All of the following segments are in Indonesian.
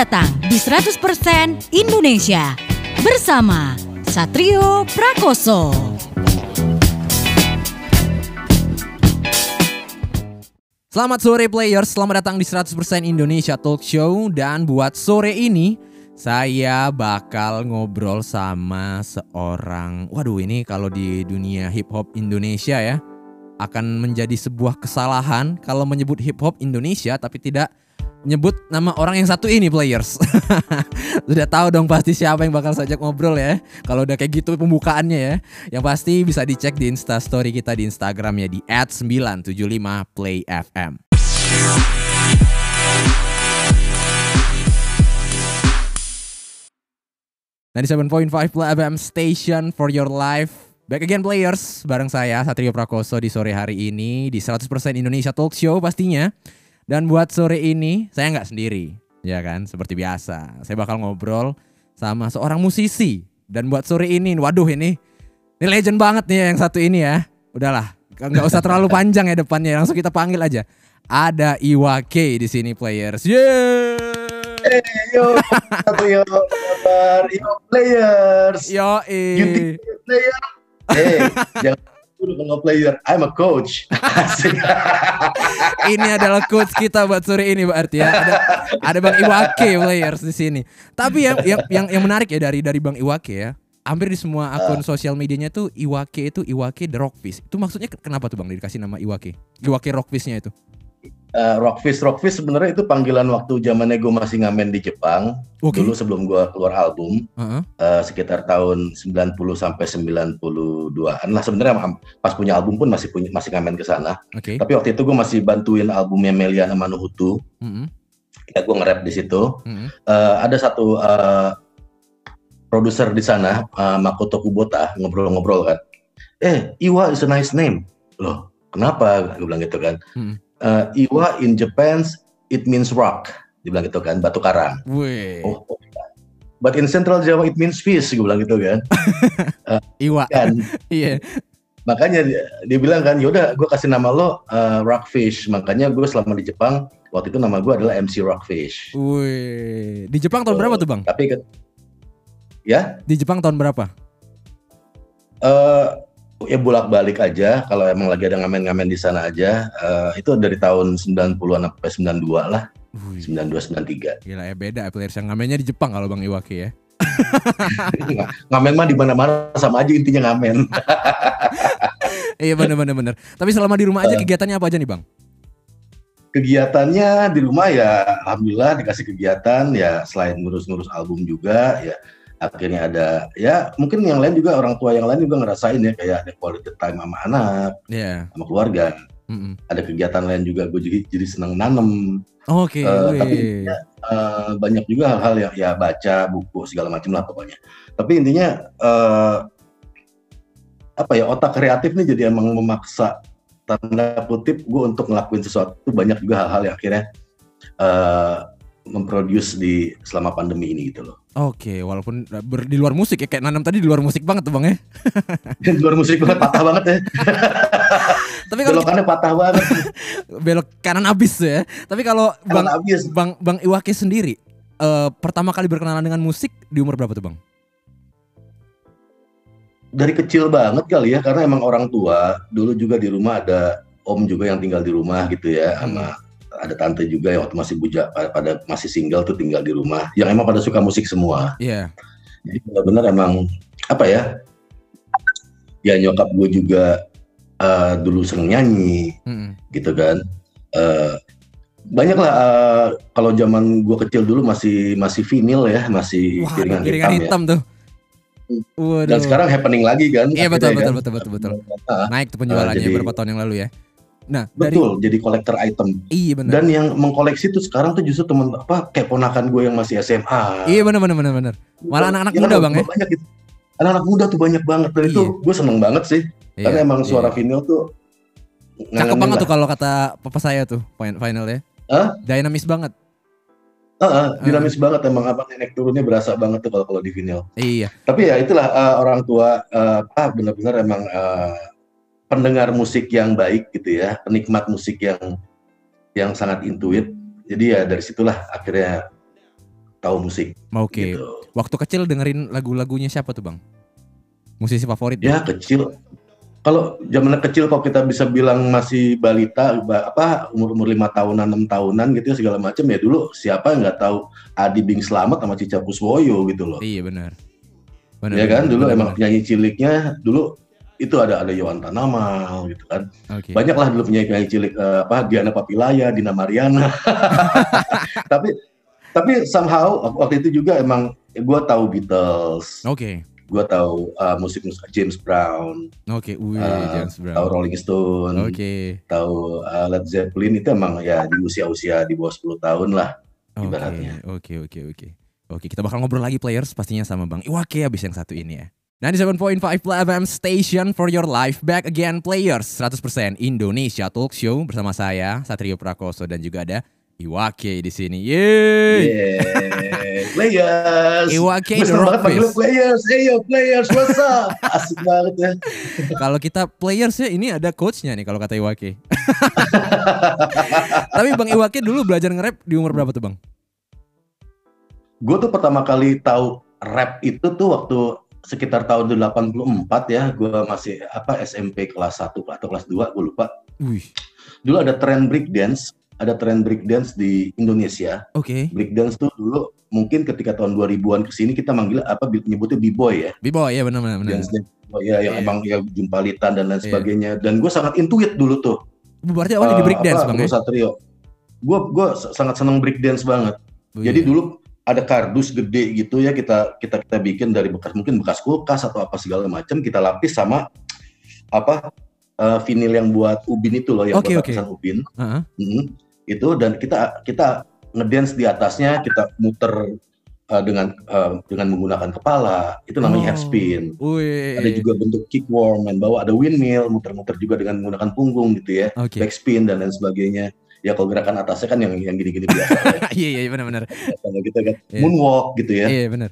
datang di 100% Indonesia. Bersama Satrio Prakoso. Selamat sore players, selamat datang di 100% Indonesia Talk Show. Dan buat sore ini saya bakal ngobrol sama seorang Waduh ini kalau di dunia hip hop Indonesia ya Akan menjadi sebuah kesalahan kalau menyebut hip hop Indonesia tapi tidak nyebut nama orang yang satu ini players. Sudah tahu dong pasti siapa yang bakal sajak ngobrol ya. Kalau udah kayak gitu pembukaannya ya. Yang pasti bisa dicek di Insta story kita di Instagramnya di @975playfm. Nah di 7.5 Play FM Station for your life Back again players Bareng saya Satrio Prakoso di sore hari ini Di 100% Indonesia Talk Show pastinya dan buat sore ini saya nggak sendiri, ya kan? Seperti biasa, saya bakal ngobrol sama seorang musisi. Dan buat sore ini, waduh ini, ini legend banget nih ya yang satu ini ya. Udahlah, nggak usah terlalu panjang ya depannya, langsung kita panggil aja. Ada Iwa K di sini players. Yeay! Hey, yo, yo, kabar, yo players. Yo, eh. Hey, jangan udah player, I'm a coach. ini adalah coach kita buat sore ini berarti ya. Ada, ada Bang Iwake players di sini. Tapi yang yang yang, yang menarik ya dari dari Bang Iwake ya. Hampir di semua akun uh. sosial medianya tuh Iwake itu Iwake the Rockfish. Itu maksudnya kenapa tuh Bang dikasih nama Iwake? Iwake Rockfishnya itu uh, Rockfish. Rockfish sebenarnya itu panggilan waktu zamannya gue masih ngamen di Jepang. Okay. dulu sebelum gue keluar album. Uh-huh. uh, sekitar tahun 90 sampai 92an lah. Sebenarnya pas punya album pun masih punya masih ngamen ke sana. Okay. tapi waktu itu gue masih bantuin albumnya Meliana Manuhutu uh-huh. ya gue nge-rap di situ. Uh-huh. uh, ada satu uh, produser di sana uh, Makoto Kubota ngobrol-ngobrol kan. Eh Iwa is a nice name. Loh kenapa? Gue bilang gitu kan. Uh-huh uh, Iwa in Japan it means rock dibilang gitu kan batu karang. Wih. Oh, oh, But in Central Java it means fish, gue bilang gitu kan. uh, Iwa. Kan. Iya. yeah. Makanya dia, dia bilang kan, yaudah gue kasih nama lo uh, Rockfish. Makanya gue selama di Jepang, waktu itu nama gue adalah MC Rockfish. Wih, di Jepang tahun uh, berapa tuh bang? Tapi kan, ya? Di Jepang tahun berapa? Uh, ya bolak-balik aja kalau emang lagi ada ngamen-ngamen di sana aja uh, itu dari tahun 90-an sampai 92 lah. Wih. 92 93. Gila ya beda players yang ngamennya di Jepang kalau Bang Iwaki ya. ngamen mah di mana-mana sama aja intinya ngamen. iya benar benar benar. Tapi selama di rumah aja uh, kegiatannya apa aja nih, Bang? Kegiatannya di rumah ya alhamdulillah dikasih kegiatan ya selain ngurus-ngurus album juga ya akhirnya ada ya mungkin yang lain juga orang tua yang lain juga ngerasain ya kayak ada quality time sama anak yeah. sama keluarga mm -hmm. ada kegiatan lain juga gue jadi jadi senang nanem oke okay. uh, eh, tapi ya, uh, banyak juga hal-hal yang ya baca buku segala macam lah pokoknya tapi intinya uh, apa ya otak kreatif nih jadi emang memaksa tanda kutip gue untuk ngelakuin sesuatu banyak juga hal-hal yang akhirnya uh, memproduce di selama pandemi ini gitu loh. Oke, walaupun ber, di luar musik ya kayak nanam tadi di luar musik banget tuh bang ya. di luar musik banget patah banget ya. Tapi kalau belokannya patah banget. belok kanan abis ya. Tapi kalau bang abis. bang bang Iwaki sendiri uh, pertama kali berkenalan dengan musik di umur berapa tuh bang? Dari kecil banget kali ya karena emang orang tua dulu juga di rumah ada om juga yang tinggal di rumah gitu ya hmm. sama ada tante juga yang waktu masih bujak pada masih single tuh tinggal di rumah yang emang pada suka musik semua. Iya. Yeah. Jadi benar-benar emang apa ya? Ya nyokap gue juga uh, dulu seneng nyanyi, mm gitu kan. Uh, banyak lah uh, kalau zaman gue kecil dulu masih masih vinil ya, masih Wah, piringan, hitam, hitam ya. tuh. Waduh. Dan sekarang happening lagi kan? Iya betul betul, kan? betul betul betul betul. Naik tuh penjualannya uh, jadi, beberapa tahun yang lalu ya. Nah, betul dari, jadi kolektor item. Iya benar. Dan yang mengkoleksi tuh sekarang tuh justru teman apa kayak ponakan gue yang masih SMA. Iya benar benar benar benar. Malah anak-anak ya, muda bang ya. Banyak gitu. Anak-anak muda tuh banyak banget dan iya. itu gue seneng banget sih. Iya, Karena emang suara iya. vinyl tuh cakep banget lah. tuh kalau kata papa saya tuh final ya. Hah? Dinamis banget. Uh, uh, dinamis uh. banget emang apa naik turunnya berasa banget tuh kalau kalau di vinyl. Iya. Tapi ya itulah uh, orang tua uh, ah benar-benar emang uh, pendengar musik yang baik gitu ya, penikmat musik yang yang sangat intuit. Jadi ya dari situlah akhirnya tahu musik. Oke. Okay. Gitu. Waktu kecil dengerin lagu-lagunya siapa tuh bang? Musisi favorit? Ya tuh? kecil. Kalau zaman kecil kalau kita bisa bilang masih balita apa umur umur lima tahunan enam tahunan gitu ya segala macam ya dulu siapa nggak tahu Adi Bing Slamet sama Cica Kuswoyo gitu loh. Iya benar. Benar. Ya kan dulu benar, emang benar. penyanyi ciliknya dulu itu ada ada Yohan Tanamal gitu kan. Okay. Banyak lah dulu penyanyi penyanyi cilik uh, apa Diana Papilaya, Dina Mariana. tapi tapi somehow waktu itu juga emang gue tahu Beatles. Oke. Okay. Gue tahu uh, musik musik James Brown. Oke, okay. uh, James Brown. Tahu Rolling Stone. Oke. Okay. Tahu uh, Led Zeppelin itu emang ya di usia-usia di bawah 10 tahun lah okay. ibaratnya. Oke, okay, oke, okay, oke. Okay. Oke, kita bakal ngobrol lagi players pastinya sama Bang Iwake habis yang satu ini ya. 97.5 FM Station for your life Back again players 100% Indonesia Talk Show bersama saya Satrio Prakoso dan juga ada Iwake di sini. Yeay. Yeah. Players. Iwake the rock players. Hey yo players, what's up? Asik banget ya. kalau kita players ya ini ada coachnya nih kalau kata Iwake. Tapi Bang Iwake dulu belajar nge-rap di umur berapa tuh Bang? Gue tuh pertama kali tahu rap itu tuh waktu sekitar tahun 84 ya, gue masih apa SMP kelas 1 atau kelas 2, gue lupa. Wih. Dulu ada tren break dance, ada tren break dance di Indonesia. Oke. Okay. Break dance tuh dulu mungkin ketika tahun 2000-an ke sini kita manggil apa nyebutnya b-boy ya. B-boy ya benar benar. Dance oh, ya yang yeah. emang ya jumpalitan dan lain yeah. sebagainya. Dan gue sangat intuit dulu tuh. Berarti awalnya uh, di break dance Bang ya? Satrio. Gue gue sangat seneng break dance banget. Oh, Jadi iya. dulu ada kardus gede gitu ya kita kita kita bikin dari bekas mungkin bekas kulkas atau apa segala macam kita lapis sama apa uh, vinil yang buat ubin itu loh yang okay, buat okay. ubin uh -huh. hmm, itu dan kita kita ngedance di atasnya kita muter uh, dengan uh, dengan menggunakan kepala itu namanya oh. head spin Ui. ada juga bentuk kick worm dan bawa ada windmill muter-muter juga dengan menggunakan punggung gitu ya okay. backspin dan lain sebagainya ya kalau gerakan atasnya kan yang yang gini-gini biasa. Ya. Iya iya benar-benar. Kalau gitu kan yeah. moonwalk gitu ya. Iya yeah, benar.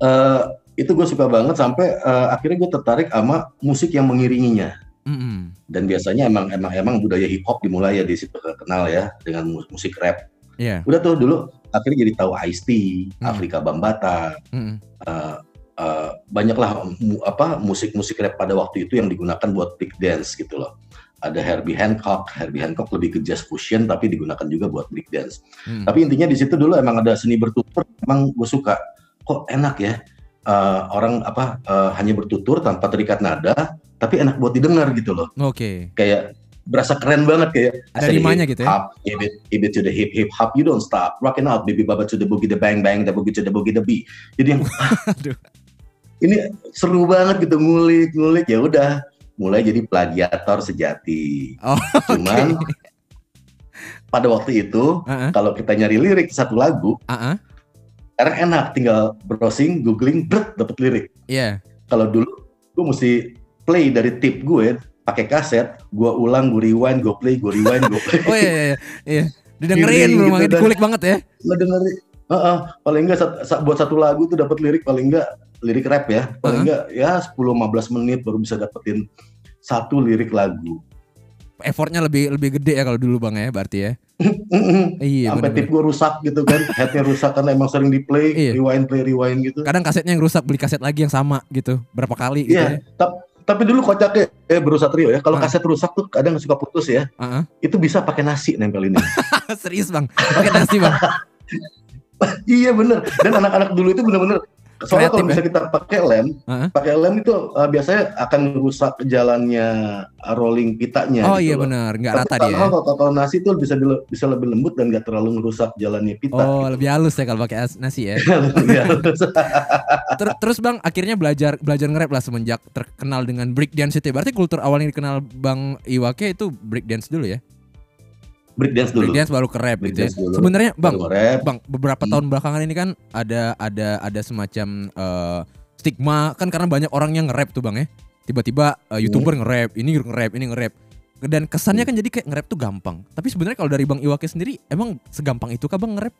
Uh, itu gue suka banget sampai uh, akhirnya gue tertarik sama musik yang mengiringinya. Mm -hmm. Dan biasanya emang emang emang budaya hip hop dimulai ya di situ kenal ya dengan musik rap. Yeah. Udah tuh dulu akhirnya jadi tahu Ice T, mm. Afrika Bambata, mm. uh, uh, banyaklah mu, apa musik-musik rap pada waktu itu yang digunakan buat break dance gitu loh ada Herbie Hancock. Herbie Hancock lebih ke jazz fusion tapi digunakan juga buat break dance. Hmm. Tapi intinya di situ dulu emang ada seni bertutur, emang gue suka. Kok enak ya uh, orang apa uh, hanya bertutur tanpa terikat nada, tapi enak buat didengar gitu loh. Oke. Okay. Kayak berasa keren banget kayak ada rimanya gitu ya. Hop, hip it, hip it to the hip hip hop, you don't stop, rocking out, baby baba to the boogie the bang bang, the boogie to the boogie the beat. Jadi yang ini seru banget gitu ngulik ngulik ya udah mulai jadi plagiator sejati. Oh, Cuman okay. pada waktu itu uh -uh. kalau kita nyari lirik satu lagu, uh -uh. sekarang enak tinggal browsing, googling, bret dapat lirik. Iya. Yeah. Kalau dulu gue mesti play dari tip gue pakai kaset, gue ulang, gue rewind, gue play, gue rewind, gue play. oh iya iya iya. Didengerin belum gitu, dikulik banget ya. Lo dengerin. Uh -uh, paling enggak buat satu lagu tuh dapat lirik paling enggak lirik rap ya paling uh -huh. enggak ya 10 15 menit baru bisa dapetin satu lirik lagu. Effortnya lebih lebih gede ya kalau dulu bang ya berarti ya. iya. Sampai tip gue rusak gitu kan, headnya rusak karena emang sering di play, iya. rewind play rewind gitu. Kadang kasetnya yang rusak beli kaset lagi yang sama gitu, berapa kali gitu iya, ya. Tapi dulu kocaknya eh berusaha trio ya. Kalau uh. kaset rusak tuh kadang suka putus ya. Uh -huh. Itu bisa pakai nasi nempel ini. Serius bang, pakai nasi bang. iya bener. Dan anak-anak dulu itu bener-bener Soalnya kalau bisa ya? kita pakai lem, uh-huh. pakai lem itu uh, biasanya akan merusak jalannya uh, rolling pitanya. Oh gitu iya benar, nggak rata dia. Ya? Kalau, kalau nasi itu bisa bisa lebih lembut dan nggak terlalu merusak jalannya pita. Oh gitu. lebih halus ya kalau pakai nasi ya. lebih halus. Ter terus bang, akhirnya belajar belajar nge-rap lah semenjak terkenal dengan break dance itu. Ya? Berarti kultur awal yang dikenal bang Iwake itu break dance dulu ya? Break dance dulu. Break dance baru ke rap break gitu ya. Sebenarnya Bang, Bang beberapa hmm. tahun belakangan ini kan ada ada ada semacam uh, stigma kan karena banyak orang yang nge-rap tuh Bang ya. Tiba-tiba uh, YouTuber hmm. nge-rap, ini nge-rap, ini nge-rap. Dan kesannya kan jadi kayak nge-rap tuh gampang. Tapi sebenarnya kalau dari Bang Iwake sendiri emang segampang itu kah Bang nge-rap?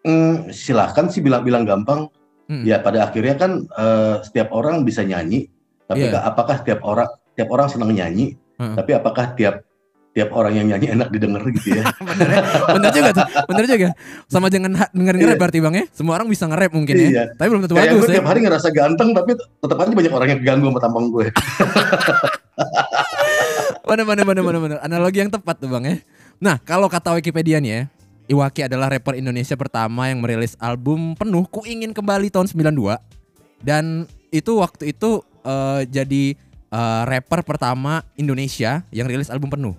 Hmm, silahkan sih bilang-bilang gampang. Hmm. Ya pada akhirnya kan uh, setiap orang bisa nyanyi, tapi yeah. apakah setiap orang setiap orang senang nyanyi? Hmm. Tapi apakah tiap tiap orang yang nyanyi enak didengar gitu ya. bener, ya? bener juga tuh, bener juga. Sama jangan denger ngerap iya. berarti bang ya. Semua orang bisa ngerap mungkin ya. Iya. Tapi belum tentu Kayak bagus gue ya. tiap hari ngerasa ganteng tapi tetap aja banyak orang yang ganggu sama tampang gue. mana mana mana mana mana. Analogi yang tepat tuh bang ya. Nah kalau kata Wikipedia nih ya, Iwaki adalah rapper Indonesia pertama yang merilis album penuh Ku Ingin Kembali tahun 92 dan itu waktu itu uh, jadi uh, rapper pertama Indonesia yang rilis album penuh.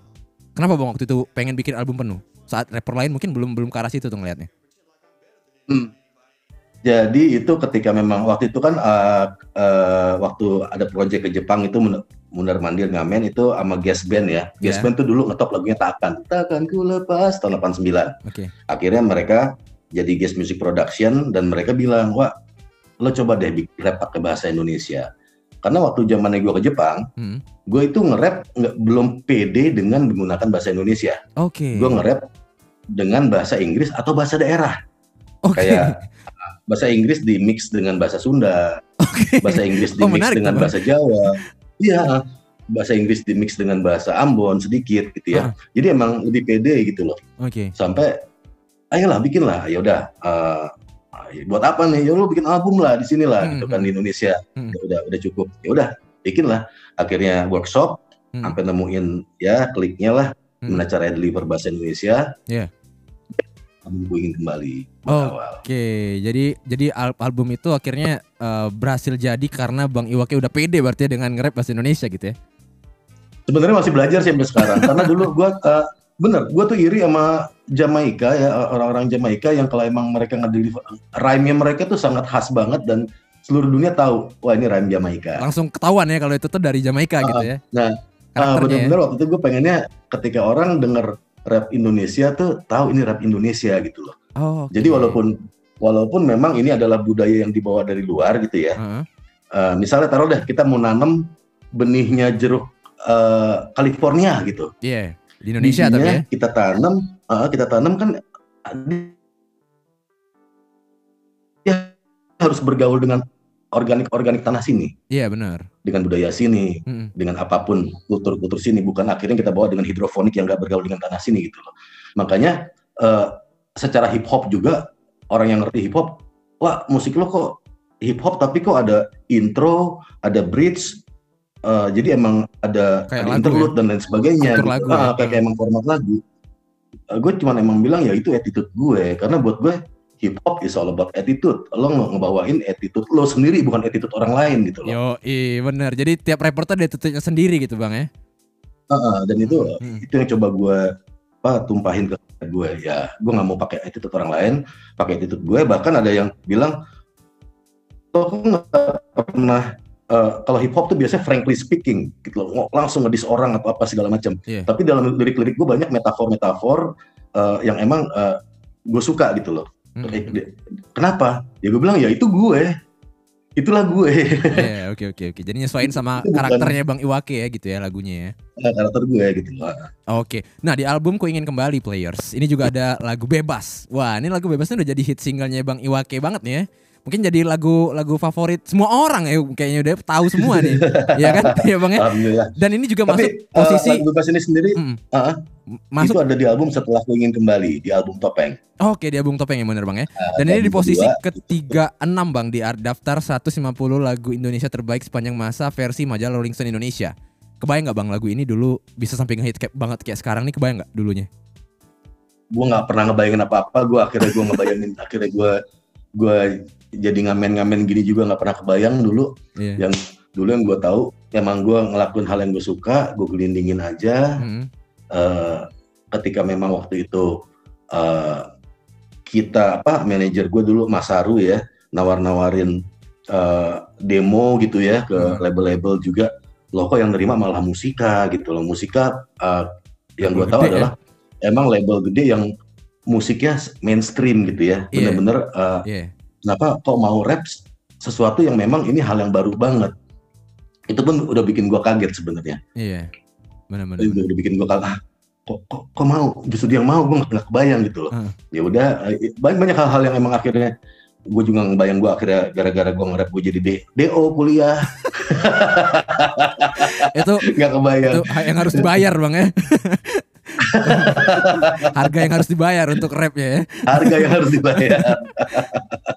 Kenapa bang waktu itu pengen bikin album penuh? Saat rapper lain mungkin belum belum ke arah situ tuh ngeliatnya. Hmm. Jadi itu ketika memang waktu itu kan uh, uh, waktu ada proyek ke Jepang itu Mundar Mandir ngamen itu sama Gas Band ya. Gas yeah. Band tuh dulu ngetop lagunya Takkan. Takkan ku lepas tahun 89. Oke. Okay. Akhirnya mereka jadi Gas Music Production dan mereka bilang, "Wah, lo coba deh bikin rap pakai bahasa Indonesia." Karena waktu zamannya gue ke Jepang, hmm. gue itu nge-rap nggak belum pede dengan menggunakan bahasa Indonesia. Oke. Okay. Gue nge-rap dengan bahasa Inggris atau bahasa daerah. Okay. Kayak bahasa Inggris di mix dengan bahasa Sunda, okay. bahasa Inggris di oh, mix dengan teman. bahasa Jawa. Iya, bahasa Inggris di mix dengan bahasa Ambon sedikit gitu ya. Uh. Jadi emang lebih pede gitu loh. Oke. Okay. Sampai ayolah bikinlah, ya udah uh, buat apa nih ya lu bikin album lah di sini lah hmm, gitu kan hmm. di Indonesia hmm. ya udah udah cukup ya udah bikin lah akhirnya workshop hmm. sampai nemuin ya kliknya lah hmm. gimana cara deliver bahasa Indonesia yeah. album gue ingin kembali Oke, okay. jadi jadi al album itu akhirnya uh, berhasil jadi karena Bang Iwake udah pede berarti ya dengan nge-rap bahasa Indonesia gitu ya? Sebenarnya masih belajar sih sampai sekarang karena dulu gue uh, bener gue tuh iri sama Jamaika ya orang-orang Jamaika yang kalau emang mereka ngedeliver rhyme-nya mereka tuh sangat khas banget dan seluruh dunia tahu wah ini rhyme Jamaika langsung ketahuan ya kalau itu tuh dari Jamaika uh, gitu ya nah uh, bener-bener ya? waktu itu gue pengennya ketika orang denger rap Indonesia tuh tahu ini rap Indonesia gitu loh oh, okay. jadi walaupun walaupun memang ini adalah budaya yang dibawa dari luar gitu ya uh -huh. uh, misalnya taruh deh kita mau nanam benihnya jeruk uh, California gitu iya yeah di Indonesia tapi ya. Kita tanam, uh, kita tanam kan ya harus bergaul dengan organik-organik tanah sini. Iya benar. Dengan budaya sini, hmm. dengan apa pun kultur-kultur sini, bukan akhirnya kita bawa dengan hidrofonik yang nggak bergaul dengan tanah sini gitu loh. Makanya uh, secara hip hop juga orang yang ngerti hip hop, wah musik lo kok hip hop tapi kok ada intro, ada bridge, uh, jadi emang ada, kayak ada interlude ya? dan lain sebagainya gitu. lagu, ah, ya? kayak, kayak emang format lagu uh, gue cuma emang bilang ya itu attitude gue karena buat gue hip hop is all about attitude. Lo ngebawain attitude lo sendiri bukan attitude orang lain gitu loh. Yo, iya benar. Jadi tiap rapper tuh ada attitude-nya sendiri gitu bang ya. Uh, uh, dan itu hmm. itu yang coba gue apa tumpahin ke gue ya. Gue nggak mau pakai attitude orang lain, pakai attitude gue. Bahkan ada yang bilang, lo nggak pernah uh, kalau hip hop tuh biasanya frankly speaking gitu loh langsung ngedis orang atau apa segala macam yeah. tapi dalam lirik-lirik gue banyak metafor-metafor uh, yang emang uh, eh, gue suka gitu loh mm -hmm. kenapa ya gue bilang ya itu gue itulah gue. Iya, oke oke oke. Jadi nyesuaiin sama karakternya Bang Iwake ya gitu ya lagunya ya. Nah, karakter gue gitu. Oke. Nah, di album Ku Ingin Kembali Players. Ini juga ada lagu Bebas. Wah, ini lagu Bebasnya udah jadi hit singlenya Bang Iwake banget nih ya mungkin jadi lagu lagu favorit semua orang ya kayaknya udah tahu semua nih. Ya kan? Ya bang ya? Dan ini juga Tapi, masuk eh, posisi uh, lagu bebas ini sendiri mm, uh, masuk itu ada di album setelah aku ingin kembali di album topeng. Oke di album topeng ya bener bang ya? Uh, dan ini di posisi ketiga enam bang di daftar 150 lagu Indonesia terbaik sepanjang masa versi majalah Rolling Stone Indonesia. Kebayang nggak bang lagu ini dulu bisa sampai ngehit kayak banget kayak sekarang nih? Kebayang nggak dulunya? Gue nggak pernah ngebayangin apa-apa. Gue akhirnya gue ngebayangin akhirnya gue gue jadi ngamen-ngamen gini juga nggak pernah kebayang dulu yeah. yang dulu yang gue tahu emang gue ngelakuin hal yang gue suka gue gelindingin aja mm. uh, ketika memang waktu itu uh, kita apa manajer gue dulu Mas Saru ya nawar-nawarin uh, demo gitu ya ke label label-label juga loh kok yang nerima malah musika gitu loh musika uh, yang gue tahu ya? adalah emang label gede yang musiknya mainstream gitu ya iya. bener-bener yeah. uh, yeah kenapa kok mau rap sesuatu yang memang ini hal yang baru banget? Itu pun udah bikin gua kaget sebenarnya. Iya benar-benar udah, udah bikin gua kaget ah, kok, kok kok mau? Justru dia mau gua nggak kebayang gitu loh. Uh. ya udah eh, banyak banyak hal-hal yang emang akhirnya gue juga ngebayang gue akhirnya gara-gara gue nge-rap gue jadi D DO kuliah. Itu nggak kebayang. itu yang harus dibayar bang ya harga yang harus dibayar untuk rap ya. Harga yang harus dibayar.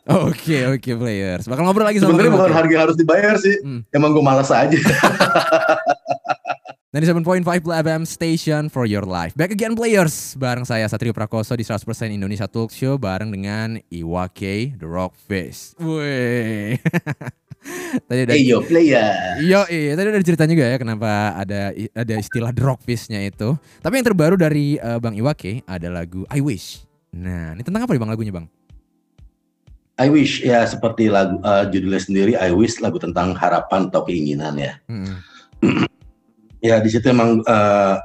Oke oke okay, players. Bakal ngobrol lagi sama Sebenarnya bukan harga yang harus dibayar sih. Hmm. Emang gue malas aja. 97.5 FM Station for your life. Back again players. Bareng saya Satrio Prakoso di 100% Indonesia Talk Show bareng dengan Iwake The Rock Face. Wih. Tadi ada Eyo player. Yo, iya. Tadi udah cerita juga ya kenapa ada ada istilah Face-nya itu. Tapi yang terbaru dari uh, Bang Iwake ada lagu I Wish. Nah, ini tentang apa nih Bang lagunya Bang? I wish ya seperti lagu uh, judulnya sendiri I wish lagu tentang harapan atau keinginan ya. Hmm. Ya di situ emang uh,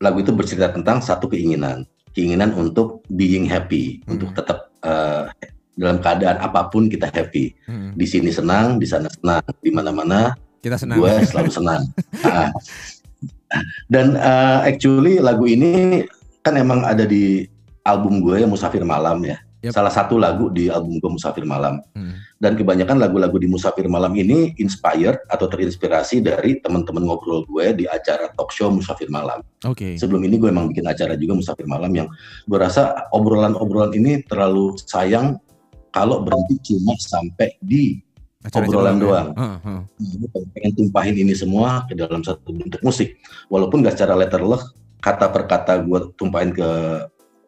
lagu itu bercerita tentang satu keinginan, keinginan untuk being happy, hmm. untuk tetap uh, dalam keadaan apa pun kita happy. Hmm. Di sini senang, di sana senang, di mana-mana kita senang. Gue selalu senang. nah, dan uh, actually lagu ini kan emang ada di album gue yang Musafir Malam ya. Yep. Salah satu lagu di album gue Musafir Malam. Hmm. Dan kebanyakan lagu-lagu di Musafir Malam ini inspired atau terinspirasi dari teman-teman ngobrol gue di acara talk show Musafir Malam. Oke. Okay. Sebelum ini gue emang bikin acara juga Musafir Malam yang gue rasa obrolan-obrolan ini terlalu sayang kalau berhenti cuma sampai di acara obrolan ya? doang. Ya? Uh, uh. Pengen tumpahin ini semua ke dalam satu bentuk musik. Walaupun gak secara letterless, kata per kata gue tumpahin ke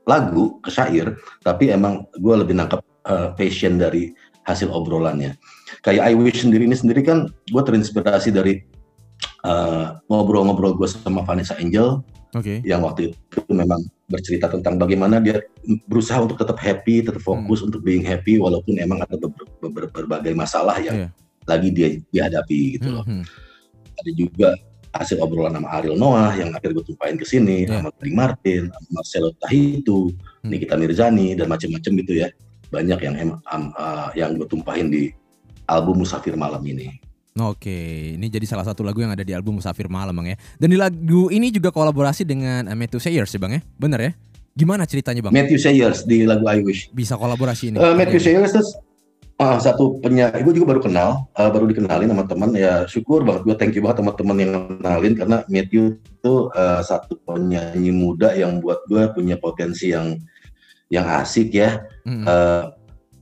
lagu ke syair, tapi emang gue lebih nangkep uh, passion dari hasil obrolannya. Kayak I Wish sendiri ini sendiri kan gue terinspirasi dari uh, ngobrol-ngobrol gue sama Vanessa Angel, okay. yang waktu itu memang bercerita tentang bagaimana dia berusaha untuk tetap happy, tetap fokus hmm. untuk being happy walaupun emang ada ber ber ber berbagai masalah yang yeah. lagi dia dihadapi gitu loh. Hmm. Ada juga hasil obrolan sama Ariel Noah yang akhirnya gue tumpahin ke sini yeah. sama Gary Martin, sama Marcelo Tahitu, hmm. Nikita Mirzani dan macam-macam gitu ya. Banyak yang um, uh, yang gue tumpahin di album Musafir Malam ini. Oke, ini jadi salah satu lagu yang ada di album Musafir Malam Bang ya. Dan di lagu ini juga kolaborasi dengan uh, Matthew Sayers ya Bang ya. Bener ya? Gimana ceritanya Bang? Matthew Sayers di lagu I Wish. Bisa kolaborasi ini. Uh, Matthew Sayers uh, satu penyanyi gue juga baru kenal uh, baru dikenalin sama teman ya syukur banget gue thank you banget sama teman yang kenalin karena Matthew itu uh, satu penyanyi muda yang buat gue punya potensi yang yang asik ya mm. uh,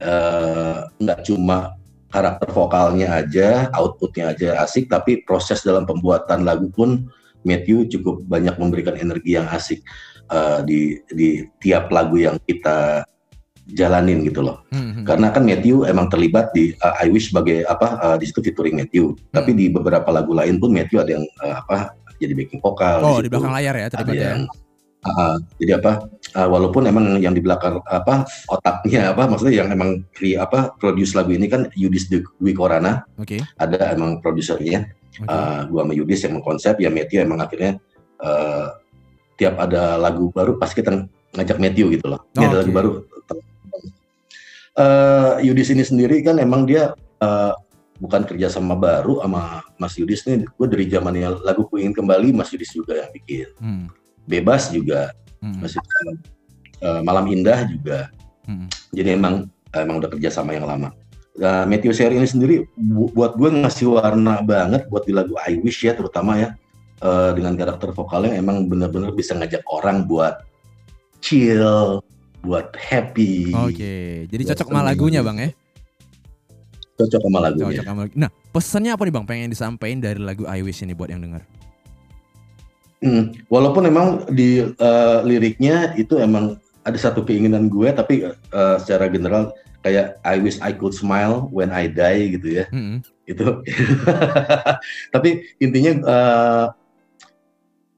uh, nggak cuma karakter vokalnya aja outputnya aja asik tapi proses dalam pembuatan lagu pun Matthew cukup banyak memberikan energi yang asik uh, di di tiap lagu yang kita jalanin gitu loh. Hmm, hmm. Karena kan Matthew emang terlibat di uh, I Wish sebagai apa uh, di situ featuring Matthew. Hmm. Tapi di beberapa lagu lain pun Matthew ada yang uh, apa jadi backing vokal. Oh di, di belakang layar ya terlibat ya. Yang, uh, jadi apa? Uh, walaupun emang yang di belakang apa otaknya apa maksudnya yang emang di apa produce lagu ini kan Yudis Dwi Korana. Okay. Ada emang produsernya. Okay. Uh, gua sama Yudis yang mengkonsep ya Matthew emang akhirnya uh, tiap ada lagu baru pasti kita ngajak Matthew gitu loh. Ini oh, ada okay. lagu baru uh, Yudis ini sendiri kan emang dia uh, bukan kerjasama baru sama Mas Yudis nih. Gue dari zamannya lagu ku ingin kembali Mas Yudis juga yang bikin. Hmm. Bebas juga. Hmm. Yudis, uh, Malam Indah juga. Hmm. Jadi emang emang udah kerjasama yang lama. Nah, Matthew Sherry ini sendiri bu buat gue ngasih warna banget buat di lagu I Wish ya terutama ya uh, dengan karakter vokalnya emang bener-bener bisa ngajak orang buat chill, buat happy. Oke, okay. jadi cocok sama lagunya bang ya? Cocok sama lagunya. Cocok sama Nah, pesannya apa nih bang? Pengen disampaikan dari lagu I Wish ini buat yang dengar? Hmm, walaupun memang di uh, liriknya itu emang ada satu keinginan gue, tapi uh, secara general kayak I wish I could smile when I die gitu ya. -hmm. Itu. tapi intinya uh,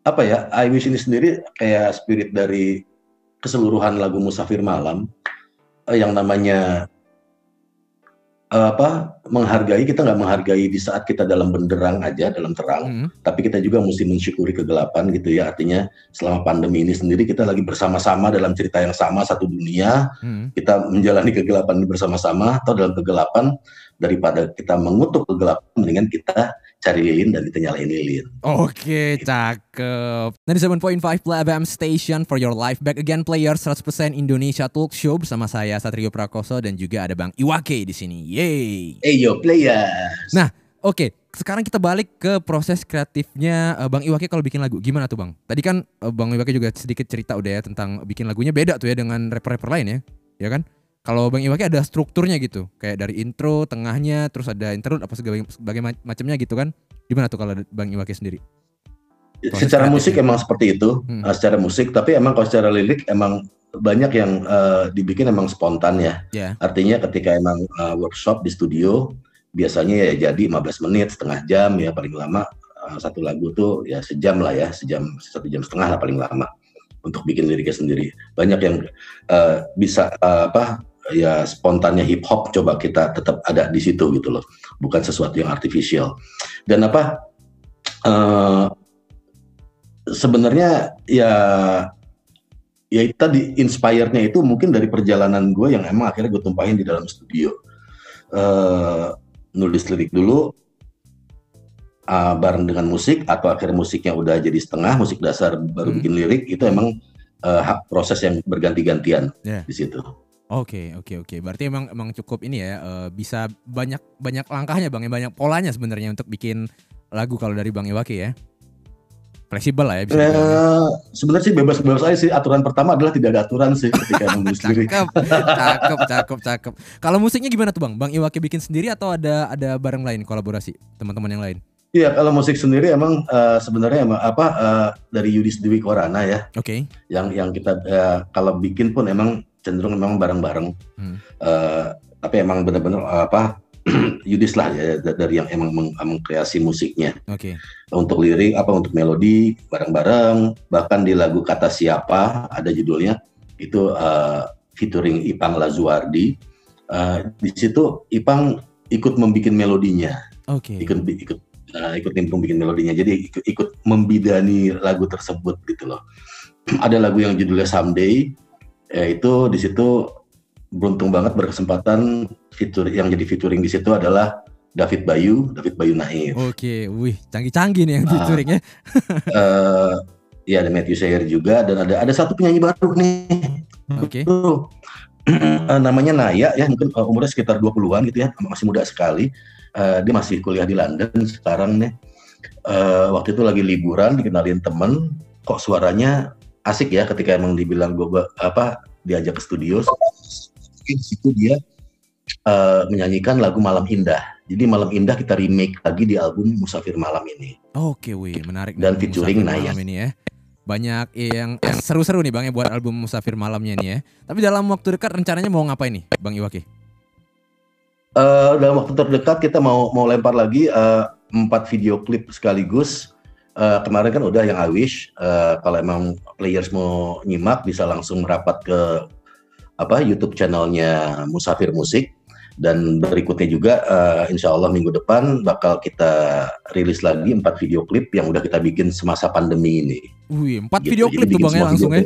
apa ya? I wish ini sendiri kayak spirit dari keseluruhan lagu Musafir Malam uh, yang namanya apa menghargai kita nggak menghargai di saat kita dalam benderang aja dalam terang mm. tapi kita juga mesti mensyukuri kegelapan gitu ya artinya selama pandemi ini sendiri kita lagi bersama-sama dalam cerita yang sama satu dunia mm. kita menjalani kegelapan ini bersama-sama atau dalam kegelapan daripada kita mengutuk kegelapan mendingan kita cari lilin dan kita nyalain lilin. Oke, cakep. 97.5 Play FM Station for your life. Back again players 100% Indonesia Talk Show bersama saya Satrio Prakoso dan juga ada Bang Iwake di sini. Yay. Hey yo players. Nah, oke. Okay. sekarang kita balik ke proses kreatifnya uh, Bang Iwake kalau bikin lagu. Gimana tuh Bang? Tadi kan uh, Bang Iwake juga sedikit cerita udah ya tentang bikin lagunya beda tuh ya dengan rapper-rapper lain ya. Ya kan? Kalau Bang Iwake ada strukturnya gitu. Kayak dari intro, tengahnya, terus ada interlude apa segala macamnya gitu kan. Gimana tuh kalau Bang Iwake sendiri? Proses secara musik emang seperti itu, hmm. uh, secara musik, tapi emang kalau secara lirik emang banyak yang uh, dibikin emang spontan ya. Yeah. Artinya ketika emang uh, workshop di studio biasanya ya jadi 15 menit, setengah jam ya paling lama uh, satu lagu tuh ya sejam lah ya, sejam satu jam setengah lah paling lama untuk bikin liriknya sendiri. Banyak yang uh, bisa uh, apa ya spontannya hip hop coba kita tetap ada di situ gitu loh, bukan sesuatu yang artificial. Dan apa uh, sebenarnya ya ya tadi inspire-nya itu mungkin dari perjalanan gue yang emang akhirnya gue tumpahin di dalam studio. Uh, nulis lirik dulu uh, bareng dengan musik atau akhirnya musiknya udah jadi setengah musik dasar baru hmm. bikin lirik itu emang uh, proses yang berganti-gantian yeah. di situ. Oke okay, oke okay, oke. Okay. Berarti emang emang cukup ini ya uh, bisa banyak banyak langkahnya bang ya banyak polanya sebenarnya untuk bikin lagu kalau dari bang Iwaki ya fleksibel lah ya bisa eh, sebenarnya sih bebas-bebas aja sih aturan pertama adalah tidak ada aturan sih ketika menulis lirik cakep cakep cakep cakep kalau musiknya gimana tuh bang bang Iwaki bikin sendiri atau ada ada bareng lain kolaborasi teman-teman yang lain Iya, kalau musik sendiri emang uh, sebenarnya emang apa uh, dari Yudis Dewi Korana ya. Oke. Okay. Yang yang kita uh, kalau bikin pun emang cenderung memang bareng-bareng. Hmm. Uh, tapi emang benar-benar uh, apa Yudis lah ya dari yang emang meng mengkreasi musiknya. Oke. Okay. Untuk lirik apa untuk melodi bareng-bareng bahkan di lagu kata siapa ada judulnya itu uh, featuring Ipang Lazuardi. Uh, di situ Ipang ikut membuat melodinya. Oke. Okay. Ikut ikut uh, ikut nimbrung bikin melodinya. Jadi ikut, ikut membidani lagu tersebut gitu loh. ada lagu yang judulnya Someday, ya itu di situ beruntung banget berkesempatan fitur yang jadi featuring di situ adalah David Bayu, David Bayu Naif. Oke, wih, canggih-canggih nih yang uh, featuringnya. uh, ya ada Matthew Sayer juga dan ada ada satu penyanyi baru nih. Oke. Okay. uh, namanya Naya ya, mungkin uh, umurnya sekitar 20-an gitu ya, masih muda sekali. Uh, dia masih kuliah di London sekarang nih. Uh, waktu itu lagi liburan dikenalin temen, kok suaranya asik ya ketika emang dibilang gue apa diajak ke studio di situ dia uh, menyanyikan lagu Malam Indah. Jadi Malam Indah kita remake lagi di album Musafir Malam ini. Oke, wih, menarik. Dan featuring Naya. ini ya. Banyak yang yang seru-seru nih Bang ya buat album Musafir Malamnya ini ya. Tapi dalam waktu dekat rencananya mau ngapain nih Bang Iwaki? Uh, dalam waktu terdekat kita mau mau lempar lagi uh, empat video klip sekaligus. Uh, kemarin kan udah yang I wish. Uh, kalau emang players mau nyimak bisa langsung merapat ke apa YouTube channelnya Musafir Musik dan berikutnya juga uh, insya Allah minggu depan bakal kita rilis lagi empat video klip yang udah kita bikin semasa pandemi ini. Wih, empat gitu, video klip tuh bang ya langsung ya?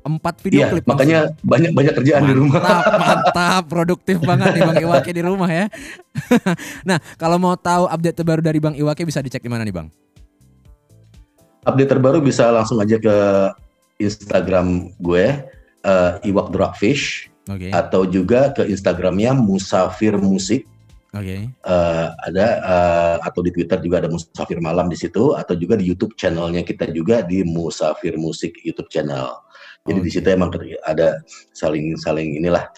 Empat video iya, klip. Makanya langsung. banyak banyak kerjaan mantap, di rumah. Mantap, produktif banget nih Bang Iwake di rumah ya. nah, kalau mau tahu update terbaru dari Bang Iwake bisa dicek di mana nih Bang? Update terbaru bisa langsung aja ke Instagram gue uh, Iwak Dragfish okay. atau juga ke Instagramnya Musafir Musik. Oke. Okay. Uh, eh, ada uh, atau di Twitter juga ada Musafir Malam di situ atau juga di YouTube channelnya kita juga di Musafir Musik YouTube channel. Jadi okay. di situ emang ada saling saling inilah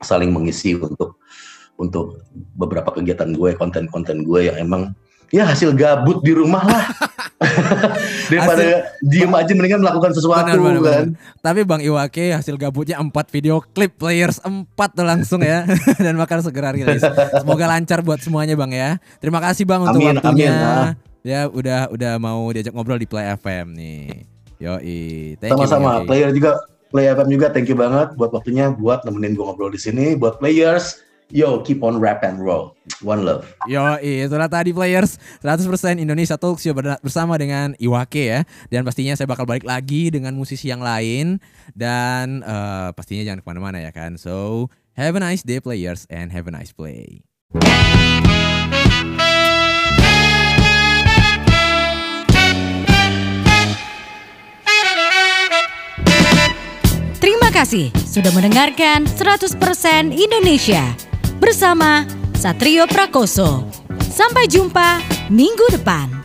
saling mengisi untuk untuk beberapa kegiatan gue, konten-konten gue yang emang ya hasil gabut di rumah lah. Daripada hasil, diem aja mendingan melakukan sesuatu benar, benar, kan. Benar. Tapi Bang Iwake hasil gabutnya empat video klip players empat tuh langsung ya dan bakal segera rilis. Semoga lancar buat semuanya Bang ya. Terima kasih Bang untuk amin, waktunya. Amin, nah. Ya udah udah mau diajak ngobrol di Play FM nih. Yo Sama-sama. Player juga Play FM juga thank you banget buat waktunya buat nemenin gue ngobrol di sini buat players Yo, keep on rap and roll. One love. Yo, itulah tadi players 100% Indonesia Talk Show bersama dengan Iwake ya. Dan pastinya saya bakal balik lagi dengan musisi yang lain. Dan uh, pastinya jangan ke mana-mana ya kan. So, have a nice day players and have a nice play. Terima kasih sudah mendengarkan 100% Indonesia bersama Satrio Prakoso. Sampai jumpa minggu depan.